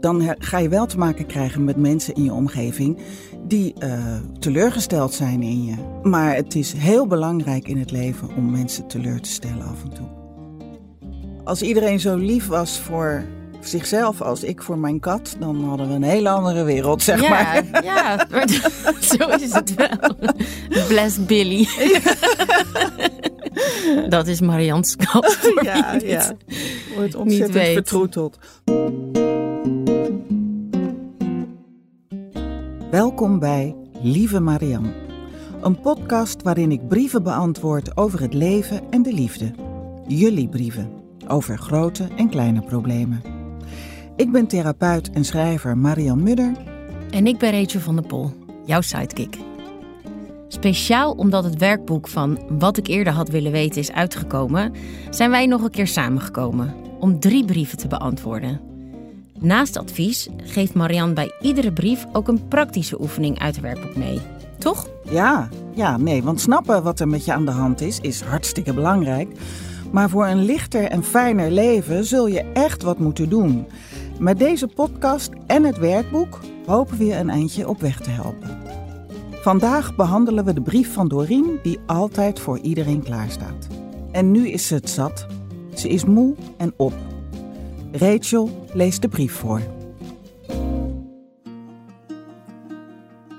dan ga je wel te maken krijgen met mensen in je omgeving die uh, teleurgesteld zijn in je. Maar het is heel belangrijk in het leven om mensen teleur te stellen af en toe. Als iedereen zo lief was voor zichzelf als ik voor mijn kat, dan hadden we een hele andere wereld, zeg ja, maar. Ja, zo is het wel. Bless Billy. Dat is Marianne's kat. ja, ja. Wordt ontzettend vertroeteld. Welkom bij Lieve Marianne, een podcast waarin ik brieven beantwoord over het leven en de liefde. Jullie brieven over grote en kleine problemen. Ik ben therapeut en schrijver Marianne Mudder. En ik ben Rachel van der Pol, jouw sidekick. Speciaal omdat het werkboek van Wat ik eerder had willen weten is uitgekomen, zijn wij nog een keer samengekomen om drie brieven te beantwoorden. Naast advies geeft Marianne bij iedere brief ook een praktische oefening uit het werkboek mee. Toch? Ja, ja, nee, want snappen wat er met je aan de hand is, is hartstikke belangrijk. Maar voor een lichter en fijner leven zul je echt wat moeten doen. Met deze podcast en het werkboek hopen we je een eindje op weg te helpen. Vandaag behandelen we de brief van Doreen, die altijd voor iedereen klaarstaat. En nu is ze het zat. Ze is moe en op. Rachel leest de brief voor.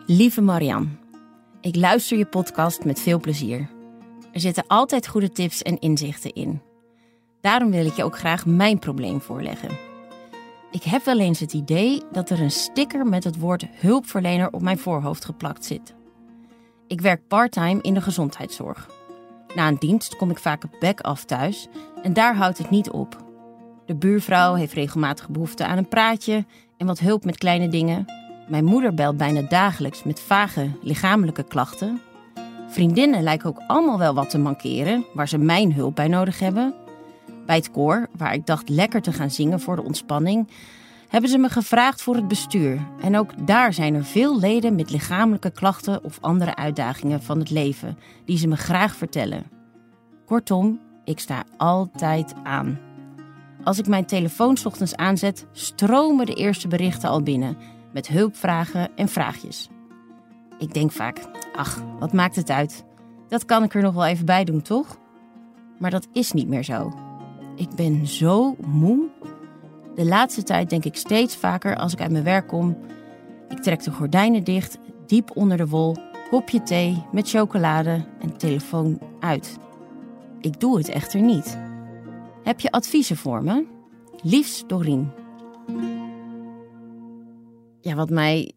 Lieve Marianne, ik luister je podcast met veel plezier. Er zitten altijd goede tips en inzichten in. Daarom wil ik je ook graag mijn probleem voorleggen. Ik heb wel eens het idee dat er een sticker met het woord hulpverlener op mijn voorhoofd geplakt zit. Ik werk parttime in de gezondheidszorg. Na een dienst kom ik vaak back af thuis en daar houdt het niet op. De buurvrouw heeft regelmatig behoefte aan een praatje en wat hulp met kleine dingen. Mijn moeder belt bijna dagelijks met vage lichamelijke klachten. Vriendinnen lijken ook allemaal wel wat te mankeren, waar ze mijn hulp bij nodig hebben. Bij het koor, waar ik dacht lekker te gaan zingen voor de ontspanning, hebben ze me gevraagd voor het bestuur. En ook daar zijn er veel leden met lichamelijke klachten of andere uitdagingen van het leven, die ze me graag vertellen. Kortom, ik sta altijd aan. Als ik mijn telefoon ochtends aanzet, stromen de eerste berichten al binnen met hulpvragen en vraagjes. Ik denk vaak, ach, wat maakt het uit? Dat kan ik er nog wel even bij doen, toch? Maar dat is niet meer zo. Ik ben zo moe. De laatste tijd denk ik steeds vaker als ik uit mijn werk kom. Ik trek de gordijnen dicht, diep onder de wol, kopje thee met chocolade en telefoon uit. Ik doe het echter niet. Heb je adviezen voor me? Liefst Dorien. Ja, wat mij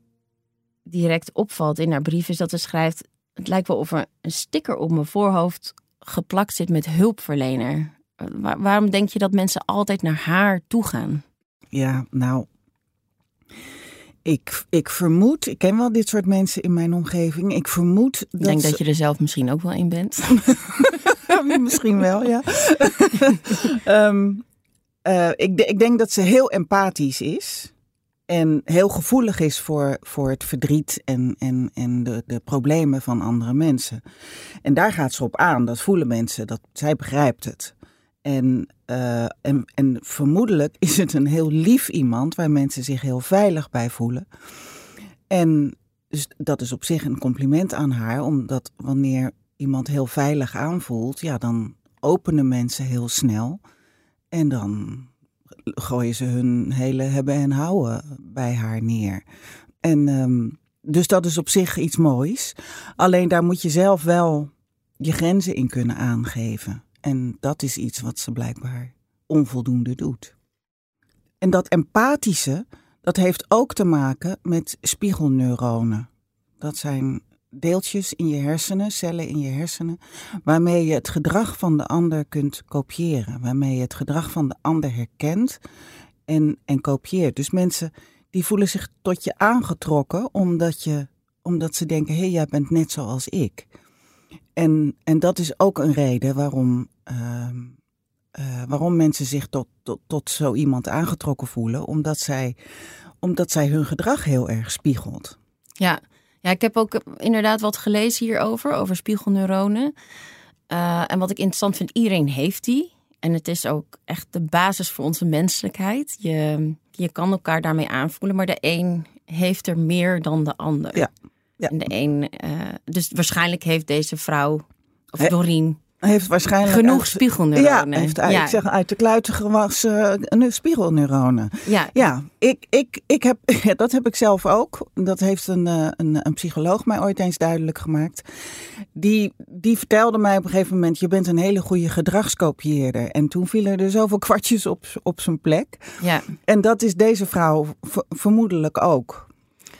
direct opvalt in haar brief is dat ze schrijft... Het lijkt wel of er een sticker op mijn voorhoofd geplakt zit met hulpverlener. waarom denk je dat mensen altijd naar haar toe gaan? Ja, nou, ik, ik vermoed, ik ken wel dit soort mensen in mijn omgeving. Ik vermoed dat. Ik denk dat je er zelf misschien ook wel in bent. misschien wel, ja. um, ik, ik denk dat ze heel empathisch is. En heel gevoelig is voor, voor het verdriet en, en, en de, de problemen van andere mensen. En daar gaat ze op aan. Dat voelen mensen. Dat, zij begrijpt het. En, uh, en, en vermoedelijk is het een heel lief iemand waar mensen zich heel veilig bij voelen. En dus dat is op zich een compliment aan haar, omdat wanneer iemand heel veilig aanvoelt, ja, dan openen mensen heel snel. En dan gooien ze hun hele hebben en houden bij haar neer. En um, dus dat is op zich iets moois. Alleen daar moet je zelf wel je grenzen in kunnen aangeven. En dat is iets wat ze blijkbaar onvoldoende doet. En dat empathische, dat heeft ook te maken met spiegelneuronen. Dat zijn deeltjes in je hersenen, cellen in je hersenen, waarmee je het gedrag van de ander kunt kopiëren. Waarmee je het gedrag van de ander herkent en, en kopieert. Dus mensen die voelen zich tot je aangetrokken omdat, je, omdat ze denken, hé, jij bent net zoals ik. En, en dat is ook een reden waarom, ehm, eh, waarom mensen zich tot, tot, tot zo iemand aangetrokken voelen. Omdat zij, omdat zij hun gedrag heel erg spiegelt. Ja. Ja, ik heb ook inderdaad wat gelezen hierover, over spiegelneuronen. Uh, en wat ik interessant vind, iedereen heeft die. En het is ook echt de basis voor onze menselijkheid. Je, je kan elkaar daarmee aanvoelen, maar de een heeft er meer dan de ander. Ja. ja. En de een, uh, dus waarschijnlijk heeft deze vrouw, of Doreen, heeft waarschijnlijk genoeg spiegelneuronen. Ja, heeft, ja. ik zeg uit de kluiten gewassen uh, spiegelneuronen. Ja, ja ik, ik, ik heb, dat heb ik zelf ook. Dat heeft een, uh, een, een psycholoog mij ooit eens duidelijk gemaakt. Die, die vertelde mij op een gegeven moment: je bent een hele goede gedragskopieerder. En toen vielen er zoveel kwartjes op, op zijn plek. Ja. En dat is deze vrouw vermoedelijk ook.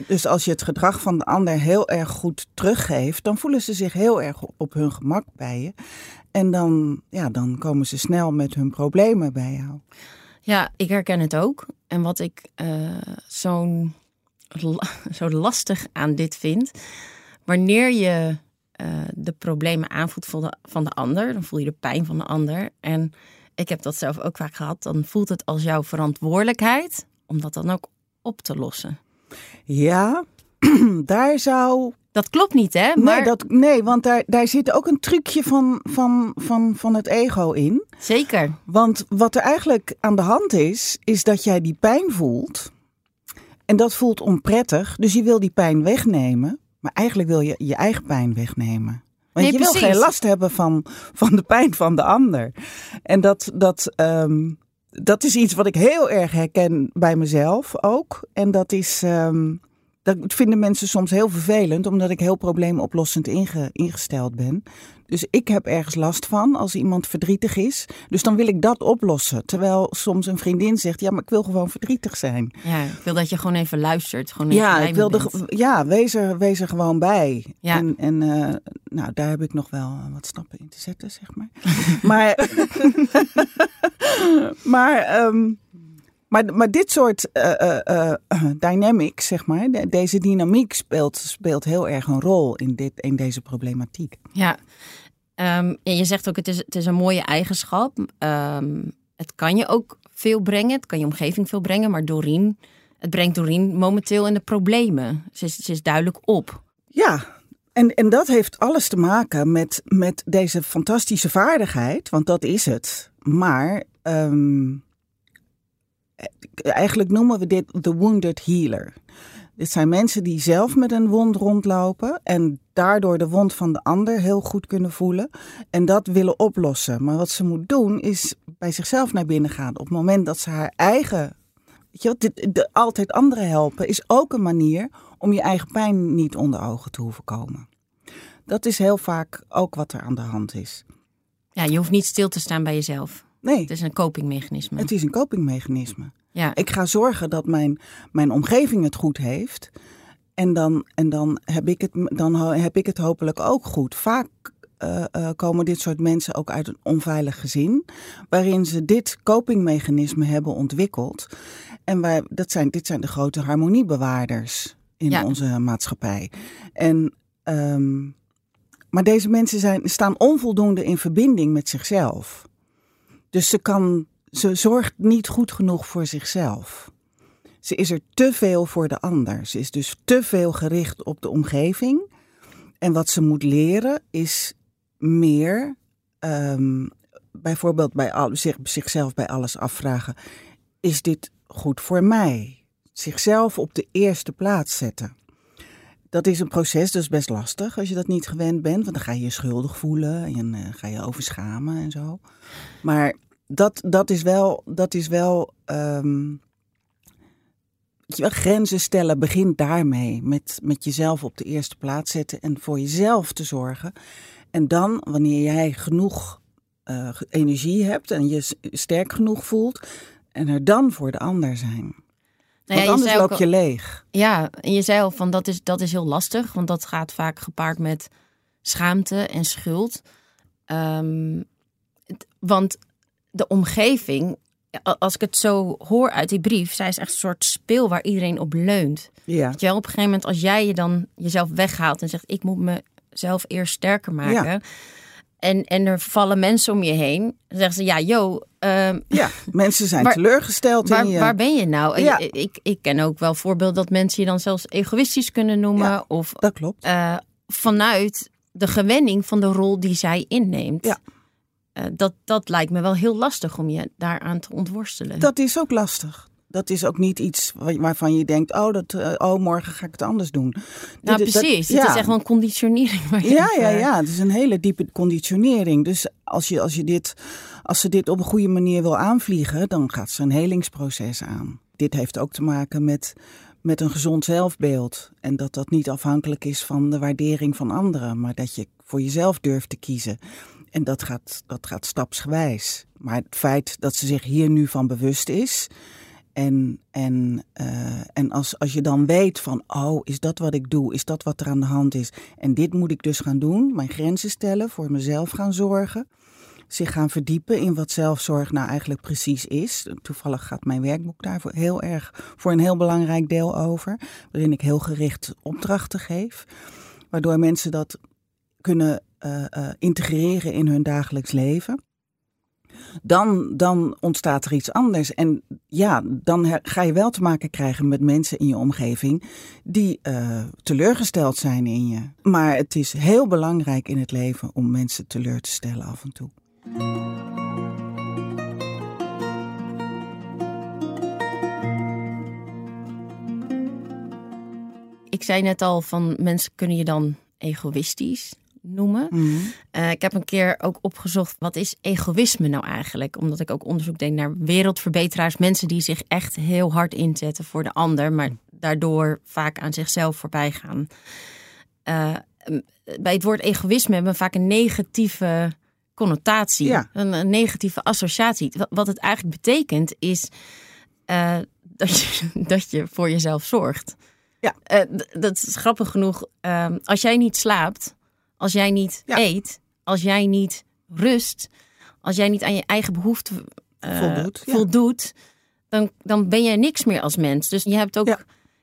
Dus als je het gedrag van de ander heel erg goed teruggeeft, dan voelen ze zich heel erg op hun gemak bij je. En dan, ja, dan komen ze snel met hun problemen bij jou. Ja, ik herken het ook. En wat ik uh, zo'n zo lastig aan dit vind, wanneer je uh, de problemen aanvoelt van de ander, dan voel je de pijn van de ander. En ik heb dat zelf ook vaak gehad. Dan voelt het als jouw verantwoordelijkheid om dat dan ook op te lossen. Ja, daar zou. Dat klopt niet, hè? Maar... Nee, dat, nee want daar, daar zit ook een trucje van, van, van, van het ego in. Zeker. Want wat er eigenlijk aan de hand is, is dat jij die pijn voelt. En dat voelt onprettig. Dus je wil die pijn wegnemen. Maar eigenlijk wil je je eigen pijn wegnemen. Want nee, je precies. wil geen last hebben van, van de pijn van de ander. En dat, dat, um, dat is iets wat ik heel erg herken bij mezelf ook. En dat is. Um, dat vinden mensen soms heel vervelend, omdat ik heel probleemoplossend inge, ingesteld ben. Dus ik heb ergens last van als iemand verdrietig is. Dus dan wil ik dat oplossen. Terwijl soms een vriendin zegt: Ja, maar ik wil gewoon verdrietig zijn. Ja, ik wil dat je gewoon even luistert. Gewoon even ja, ik wil de, ja wees, er, wees er gewoon bij. Ja. En, en uh, nou, daar heb ik nog wel wat stappen in te zetten, zeg maar. maar, maar um, maar, maar dit soort uh, dynamics, zeg maar, de, deze dynamiek speelt, speelt heel erg een rol in, dit, in deze problematiek. Ja, um, en je zegt ook het is, het is een mooie eigenschap. Um, het kan je ook veel brengen, het kan je omgeving veel brengen, maar Doreen, het brengt Doreen momenteel in de problemen. Ze is, is duidelijk op. Ja, en, en dat heeft alles te maken met, met deze fantastische vaardigheid, want dat is het. Maar um, eigenlijk noemen we dit de wounded healer. Dit zijn mensen die zelf met een wond rondlopen en daardoor de wond van de ander heel goed kunnen voelen en dat willen oplossen. Maar wat ze moet doen is bij zichzelf naar binnen gaan. Op het moment dat ze haar eigen, weet je, de, de, altijd anderen helpen, is ook een manier om je eigen pijn niet onder ogen te hoeven komen. Dat is heel vaak ook wat er aan de hand is. Ja, je hoeft niet stil te staan bij jezelf. Nee. Het is een copingmechanisme. Het is een copingmechanisme. Ja. Ik ga zorgen dat mijn, mijn omgeving het goed heeft. En dan, en dan, heb ik het, dan heb ik het hopelijk ook goed. Vaak uh, uh, komen dit soort mensen ook uit een onveilig gezin. Waarin ze dit copingmechanisme hebben ontwikkeld. En wij, dat zijn, dit zijn de grote harmoniebewaarders in Ja. onze maatschappij. En, um, maar deze mensen zijn, staan onvoldoende in verbinding met zichzelf. Dus ze, kan, ze zorgt niet goed genoeg voor zichzelf. Ze is er te veel voor de ander. Ze is dus te veel gericht op de omgeving. En wat ze moet leren is meer, um, bijvoorbeeld bij zichzelf bij alles afvragen: is dit goed voor mij? Zichzelf op de eerste plaats zetten. Dat is een proces, is best lastig als je dat niet gewend bent. Want dan ga je je schuldig voelen en uh, ga je overschamen en zo. Maar dat, dat is wel, dat is wel um, je wel, grenzen stellen begint daarmee. Met, met jezelf op de eerste plaats zetten en voor jezelf te zorgen. En dan, wanneer jij genoeg uh, energie hebt en je sterk genoeg voelt, en er dan voor de ander zijn. Want Nou ja, anders zei ook loop je al- leeg. Ja, en je zei al van dat is, dat is heel lastig, want dat gaat vaak gepaard met schaamte en schuld. Ehm, want de omgeving als ik het zo hoor uit die brief, zij is echt een soort speel waar iedereen op leunt. Ja. Weet je wel, op een gegeven moment als jij je dan jezelf weghaalt en zegt ik moet mezelf eerst sterker maken. En, en er vallen mensen om je heen. Dan zeggen ze ja, yo, ehm, ja, mensen zijn Waar- teleurgesteld waar, in je. waar ben je nou? Ja. Ik, ik ken ook wel voorbeelden dat mensen je dan zelfs egoïstisch kunnen noemen. Ja. Of Dat klopt. eh, vanuit de gewenning van de rol die zij inneemt. Ja. Eh, dat, dat lijkt me wel heel lastig om je daaraan te ontworstelen. Dat is ook lastig. Dat is ook niet iets wa- waarvan je denkt, oh, dat, eh, oh morgen ga ik het anders doen. nou, Dit- dat- precies. ja. Het is echt wel een conditionering. Ja, ja, ja. Het is een hele diepe conditionering. Dus als, je, als, je dit, als ze dit op een goede manier wil aanvliegen, dan gaat ze een helingsproces aan. Dit heeft ook te maken met, met een gezond zelfbeeld. En dat dat niet afhankelijk is van de waardering van anderen, maar dat je voor jezelf durft te kiezen. En dat gaat, dat gaat stapsgewijs. Maar het feit dat ze zich hier nu van bewust is. En, en, eh, en als, als je dan weet van, oh, is dat wat ik doe? Is dat wat er aan de hand is? En dit moet ik dus gaan doen. Mijn grenzen stellen, voor mezelf gaan zorgen. Zich gaan verdiepen in wat zelfzorg nou eigenlijk precies is. Toevallig gaat mijn werkboek daar voor heel erg voor een heel belangrijk deel over. Waarin ik heel gericht opdrachten geef. Waardoor mensen dat kunnen eh, eh, integreren in hun dagelijks leven. Dan, dan ontstaat er iets anders. En ja, dan ga je wel te maken krijgen met mensen in je omgeving die eh, teleurgesteld zijn in je. Maar het is heel belangrijk in het leven om mensen teleur te stellen af en toe. Ik zei net al van mensen kunnen je dan egoïstisch noemen. Mhm. Eh, ik heb een keer ook opgezocht wat is egoïsme nou eigenlijk? Omdat ik ook onderzoek deed naar wereldverbeteraars, mensen die zich echt heel hard inzetten voor de ander, maar daardoor vaak aan zichzelf voorbij gaan. Eh, bij het woord egoïsme hebben we vaak een negatieve connotatie, Ja. een, een negatieve associatie. Wat, wat het eigenlijk betekent is eh, dat, je, dat je voor jezelf zorgt. Ja. Dat is grappig genoeg. Ehm, als jij niet slaapt, als jij niet Ja. eet, als jij niet rust, als jij niet aan je eigen behoeften eh, Voldoet, ja. voldoet, dan, dan ben jij niks meer als mens. Dus je hebt ook Ja.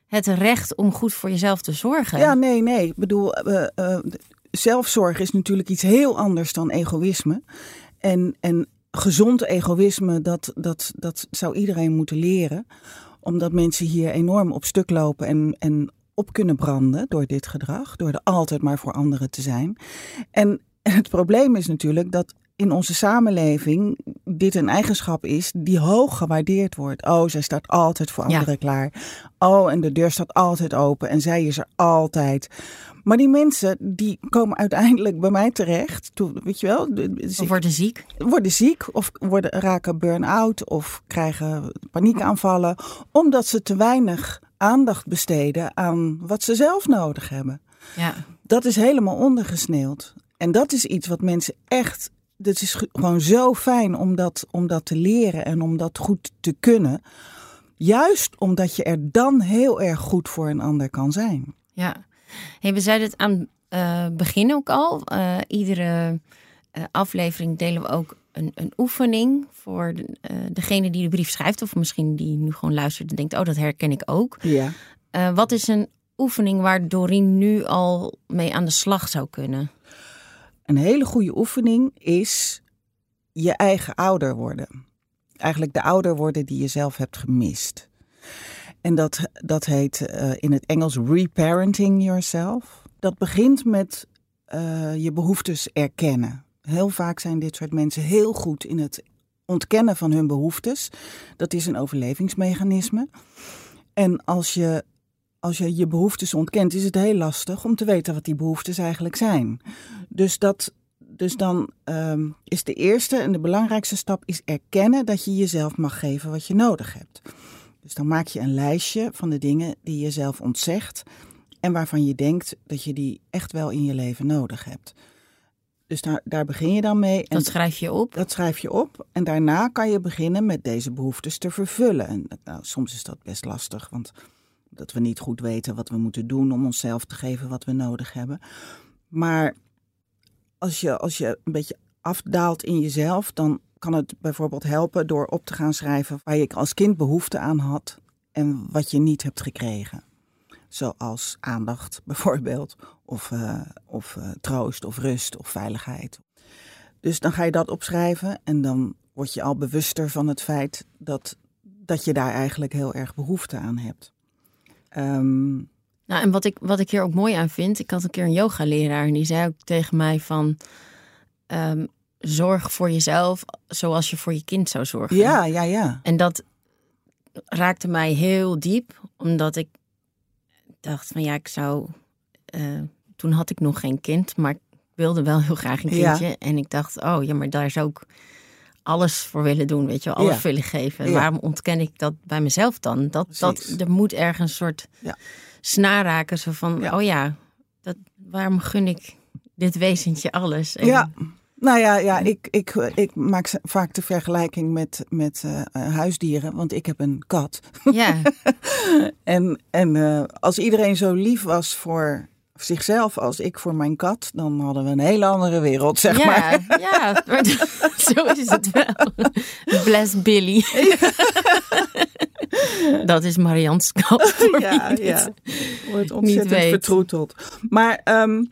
het recht om goed voor jezelf te zorgen. Ja, nee, nee. Ik bedoel, eh, eh, zelfzorg is natuurlijk iets heel anders dan egoïsme. En, en gezond egoïsme, dat, dat, dat zou iedereen moeten leren. Omdat mensen hier enorm op stuk lopen en, en op kunnen branden door dit gedrag. Door er altijd maar voor anderen te zijn. En het probleem is natuurlijk dat in onze samenleving dit een eigenschap is die hoog gewaardeerd wordt. Oh, zij staat altijd voor Ja. anderen klaar. Oh, en de deur staat altijd open en zij is er altijd. Maar die mensen die komen uiteindelijk bij mij terecht. Toen, weet je wel, Of worden ziek. worden ziek of worden, raken burn-out of krijgen paniekaanvallen. Omdat ze te weinig aandacht besteden aan wat ze zelf nodig hebben. Ja. Dat is helemaal ondergesneeuwd. En dat is iets wat mensen echt. Het is ge- gewoon zo fijn om dat, om dat te leren en om dat goed te kunnen. Juist omdat je er dan heel erg goed voor een ander kan zijn. Ja, hey, we zeiden het aan het begin ook al. Eh, iedere eh, aflevering delen we ook een, een oefening voor de, eh, degene die de brief schrijft. Of misschien die nu gewoon luistert en denkt, oh dat herken ik ook. Ja. Eh, wat is een oefening waar Doreen nu al mee aan de slag zou kunnen? Een hele goede oefening is je eigen ouder worden. Eigenlijk de ouder worden die je zelf hebt gemist. En dat, dat heet eh, in het Engels reparenting yourself. Dat begint met je behoeftes erkennen. Heel vaak zijn dit soort mensen heel goed in het ontkennen van hun behoeftes. Dat is een overlevingsmechanisme. En als je als je je behoeftes ontkent, is het heel lastig om te weten wat die behoeftes eigenlijk zijn. Dus, dat, dus dan ehm, is de eerste en de belangrijkste stap is erkennen dat je jezelf mag geven wat je nodig hebt. Dus dan maak je een lijstje van de dingen die je zelf ontzegt en waarvan je denkt dat je die echt wel in je leven nodig hebt. Dus daar, daar begin je dan mee. En Dat schrijf je op. dat schrijf je op en daarna kan je beginnen met deze behoeftes te vervullen. En nou, soms is dat best lastig, want dat we niet goed weten wat we moeten doen om onszelf te geven wat we nodig hebben. Maar als je, als je een beetje afdaalt in jezelf, dan, kan het bijvoorbeeld helpen door op te gaan schrijven waar je als kind behoefte aan had en wat je niet hebt gekregen. Zoals aandacht bijvoorbeeld, of, uh, of uh, troost, of rust, of veiligheid. Dus dan ga je dat opschrijven en dan word je al bewuster van het feit dat, dat je daar eigenlijk heel erg behoefte aan hebt. Um, nou, en wat ik, wat ik hier ook mooi aan vind, ik had een keer een yogaleraar en die zei ook tegen mij van um, zorg voor jezelf zoals je voor je kind zou zorgen. Ja, ja, ja. En dat raakte mij heel diep, omdat ik dacht van ja, ik zou. Uh, toen had ik nog geen kind, maar ik wilde wel heel graag een kindje. Ja. En ik dacht, oh ja, maar daar zou ik alles voor willen doen, weet je, alles ja. willen geven. Ja. Waarom ontken ik dat bij mezelf dan? Dat, dat er moet ergens een soort ja. snaar raken, zo van, oh ja, dat, waarom gun ik dit wezentje alles? En, ja. Nou ja, ja ik, ik, ik maak vaak de vergelijking met, met uh, huisdieren, want ik heb een kat. Ja. en en uh, als iedereen zo lief was voor zichzelf als ik voor mijn kat, dan hadden we een hele andere wereld, zeg ja, maar. Ja, zo is het wel. Bless Billy. Dat is Marianne's kat. ja, ja. Wordt ontzettend vertroeteld. Maar um,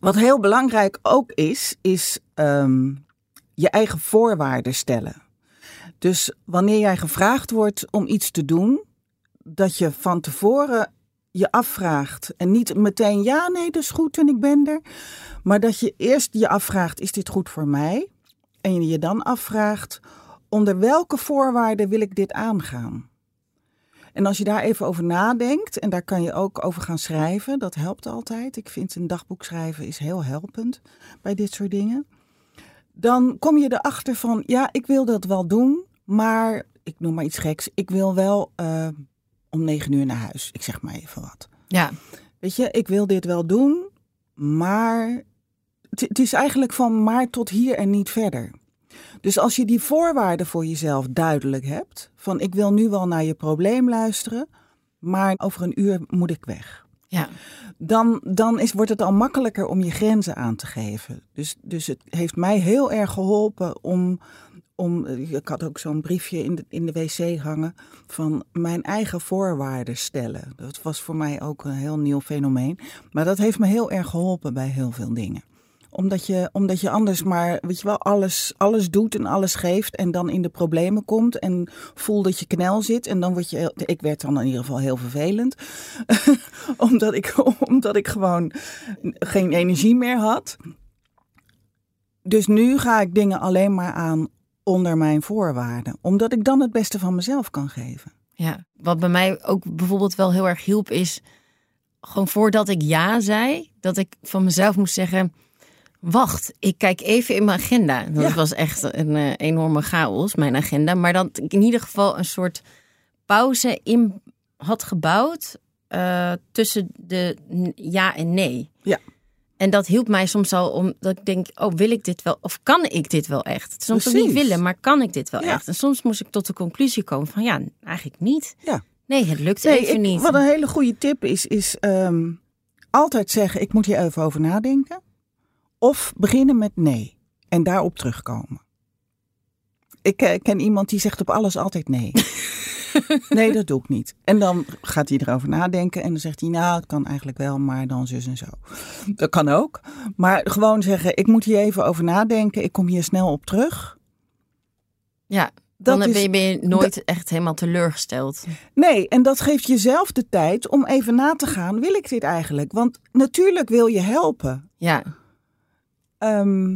wat heel belangrijk ook is, is um, je eigen voorwaarden stellen. Dus wanneer jij gevraagd wordt om iets te doen, dat je van tevoren je afvraagt. En niet meteen ja, nee, dat is goed en ik ben er. Maar dat je eerst je afvraagt, is dit goed voor mij? En je je dan afvraagt, onder welke voorwaarden wil ik dit aangaan? En als je daar even over nadenkt, en daar kan je ook over gaan schrijven, dat helpt altijd. Ik vind een dagboek schrijven is heel helpend bij dit soort dingen. Dan kom je erachter van, ja, ik wil dat wel doen, maar ik noem maar iets geks. Ik wil wel uh, om negen uur naar huis. Ik zeg maar even wat. Ja. Weet je, ik wil dit wel doen, maar het is eigenlijk van maar tot hier en niet verder. Dus als je die voorwaarden voor jezelf duidelijk hebt, van ik wil nu wel naar je probleem luisteren, maar over een uur moet ik weg. Ja. Dan, dan is, wordt het al makkelijker om je grenzen aan te geven. Dus, dus het heeft mij heel erg geholpen om, om ik had ook zo'n briefje in de, in de wc hangen van mijn eigen voorwaarden stellen. Dat was voor mij ook een heel nieuw fenomeen. Maar dat heeft me heel erg geholpen bij heel veel dingen omdat je, omdat je anders maar, weet je wel, alles, alles doet en alles geeft. En dan in de problemen komt. En voelt dat je knel zit. En dan word je. Ik werd dan in ieder geval heel vervelend. omdat, ik, omdat ik gewoon geen energie meer had. Dus nu ga ik dingen alleen maar aan onder mijn voorwaarden. Omdat ik dan het beste van mezelf kan geven. Ja, wat bij mij ook bijvoorbeeld wel heel erg hielp is. Gewoon voordat ik ja zei, dat ik van mezelf moest zeggen Wacht, ik kijk even in mijn agenda. Dat was echt een uh, enorme chaos, mijn agenda. Maar dat ik in ieder geval een soort pauze in had gebouwd uh, tussen de ja en nee. Ja. En dat hielp mij soms al omdat ik denk, oh, wil ik dit wel? Of kan ik dit wel echt? Soms ook niet willen, maar kan ik dit wel Ja. echt? En soms moest ik tot de conclusie komen van, ja, eigenlijk niet. Ja. Nee, het lukt Nee, even ik- niet. Wat een hele goede tip is, is ehm, altijd zeggen: ik moet hier even over nadenken. Of beginnen met nee en daarop terugkomen. Ik eh, ken iemand die zegt op alles altijd nee. nee, dat doe ik niet. En dan gaat hij erover nadenken en dan zegt hij: Nou, het kan eigenlijk wel, maar dan zus en zo. Dat kan ook. Maar gewoon zeggen: Ik moet hier even over nadenken. Ik kom hier snel op terug. Ja, Dat dan is, ben je, ben je nooit echt helemaal teleurgesteld. Nee, en dat geeft jezelf de tijd om even na te gaan: Wil ik dit eigenlijk? Want natuurlijk wil je helpen. Ja, Ehm,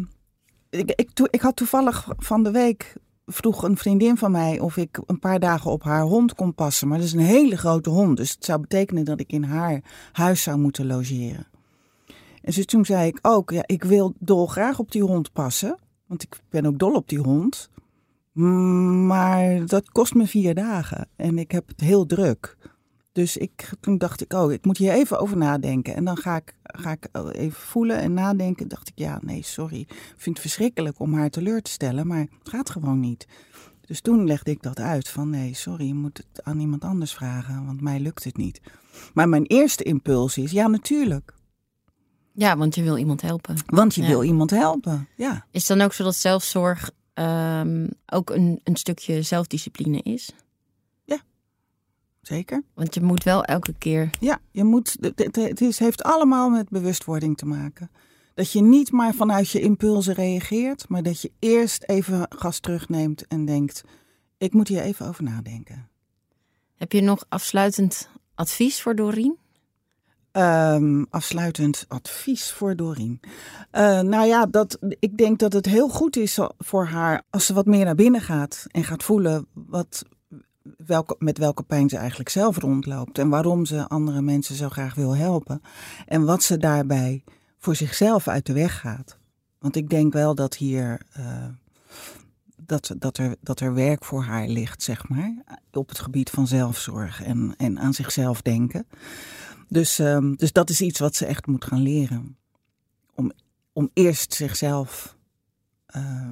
ik, ik, had toevallig van de week vroeg een vriendin van mij of ik een paar dagen op haar hond kon passen. Maar dat is een hele grote hond, dus het zou betekenen dat ik in haar huis zou moeten logeren. En dus toen zei ik ook, ja, ik wil dolgraag op die hond passen, want ik ben ook dol op die hond. Maar dat kost me vier dagen en ik heb het heel druk. Dus ik, toen dacht ik, oh, ik moet hier even over nadenken. En dan ga ik, ga ik even voelen en nadenken. dacht ik, ja, nee, sorry. Ik vind het verschrikkelijk om haar teleur te stellen, maar het gaat gewoon niet. Dus toen legde ik dat uit van, nee, sorry, je moet het aan iemand anders vragen, want mij lukt het niet. Maar mijn eerste impuls is, ja, natuurlijk. ja want je wil iemand helpen. Want je Ja. wil iemand helpen, ja. Is het dan ook zo dat zelfzorg ehm, ook een, een stukje zelfdiscipline is? Zeker. Want je moet wel elke keer. Ja, je moet, het, het is, heeft allemaal met bewustwording te maken. Dat je niet maar vanuit je impulsen reageert, maar dat je eerst even gas terugneemt en denkt: ik moet hier even over nadenken. Heb je nog afsluitend advies voor Doreen? Um, afsluitend advies voor Doreen. Uh, nou ja, dat, ik denk dat het heel goed is voor haar als ze wat meer naar binnen gaat en gaat voelen wat, met welke pijn ze eigenlijk zelf rondloopt en waarom ze andere mensen zo graag wil helpen en wat ze daarbij voor zichzelf uit de weg gaat. Want ik denk wel dat hier uh, dat, dat, er, dat er werk voor haar ligt, zeg maar, op het gebied van zelfzorg en, en aan zichzelf denken. Dus, um, dus dat is iets wat ze echt moet gaan leren. Om, om eerst zichzelf uh,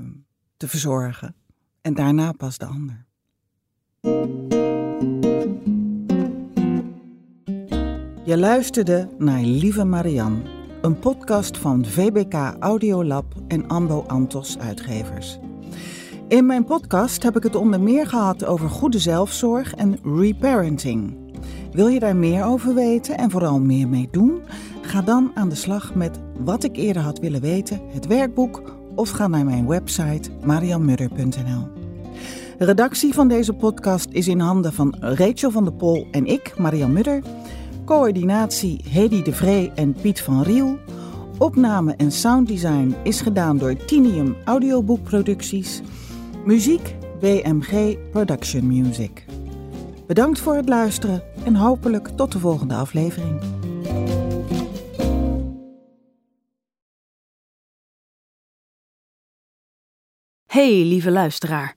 te verzorgen en daarna pas de ander. Je luisterde naar Lieve Marianne, een podcast van VBK Audiolab en Ambo Antos Uitgevers. In mijn podcast heb ik het onder meer gehad over goede zelfzorg en reparenting. Wil je daar meer over weten en vooral meer mee doen? Ga dan aan de slag met Wat ik eerder had willen weten, het werkboek, of ga naar mijn website marianmudder.nl. De redactie van deze podcast is in handen van Rachel van der Pol en ik, Marian Mudder. Coördinatie Hedy de Vree en Piet van Riel. Opname en sounddesign is gedaan door Tinium Audioboekproducties. Muziek BMG Production Music. Bedankt voor het luisteren en hopelijk tot de volgende aflevering. Hey lieve luisteraar,